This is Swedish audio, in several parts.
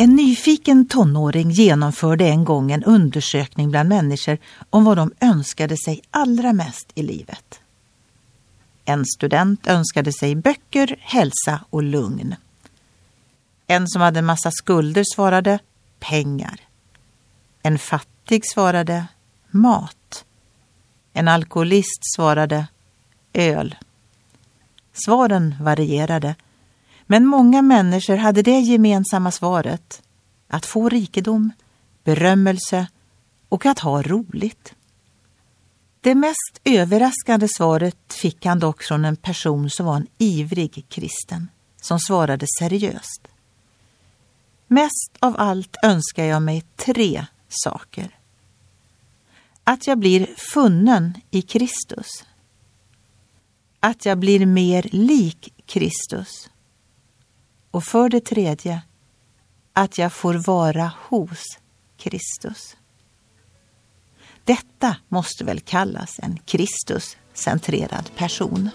En nyfiken tonåring genomförde en gång en undersökning bland människor om vad de önskade sig allra mest i livet. En student önskade sig böcker, hälsa och lugn. En som hade en massa skulder svarade pengar. En fattig svarade mat. En alkoholist svarade öl. Svaren varierade, men många människor hade det gemensamma svaret att få rikedom, berömmelse och att ha roligt. Det mest överraskande svaret fick han dock från en person som var en ivrig kristen, som svarade seriöst. Mest av allt önskar jag mig tre saker. Att jag blir funnen i Kristus. Att jag blir mer lik Kristus. Och för det tredje, att jag får vara hos Kristus. Detta måste väl kallas en Kristus-centrerad person.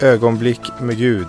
Ögonblick med Gud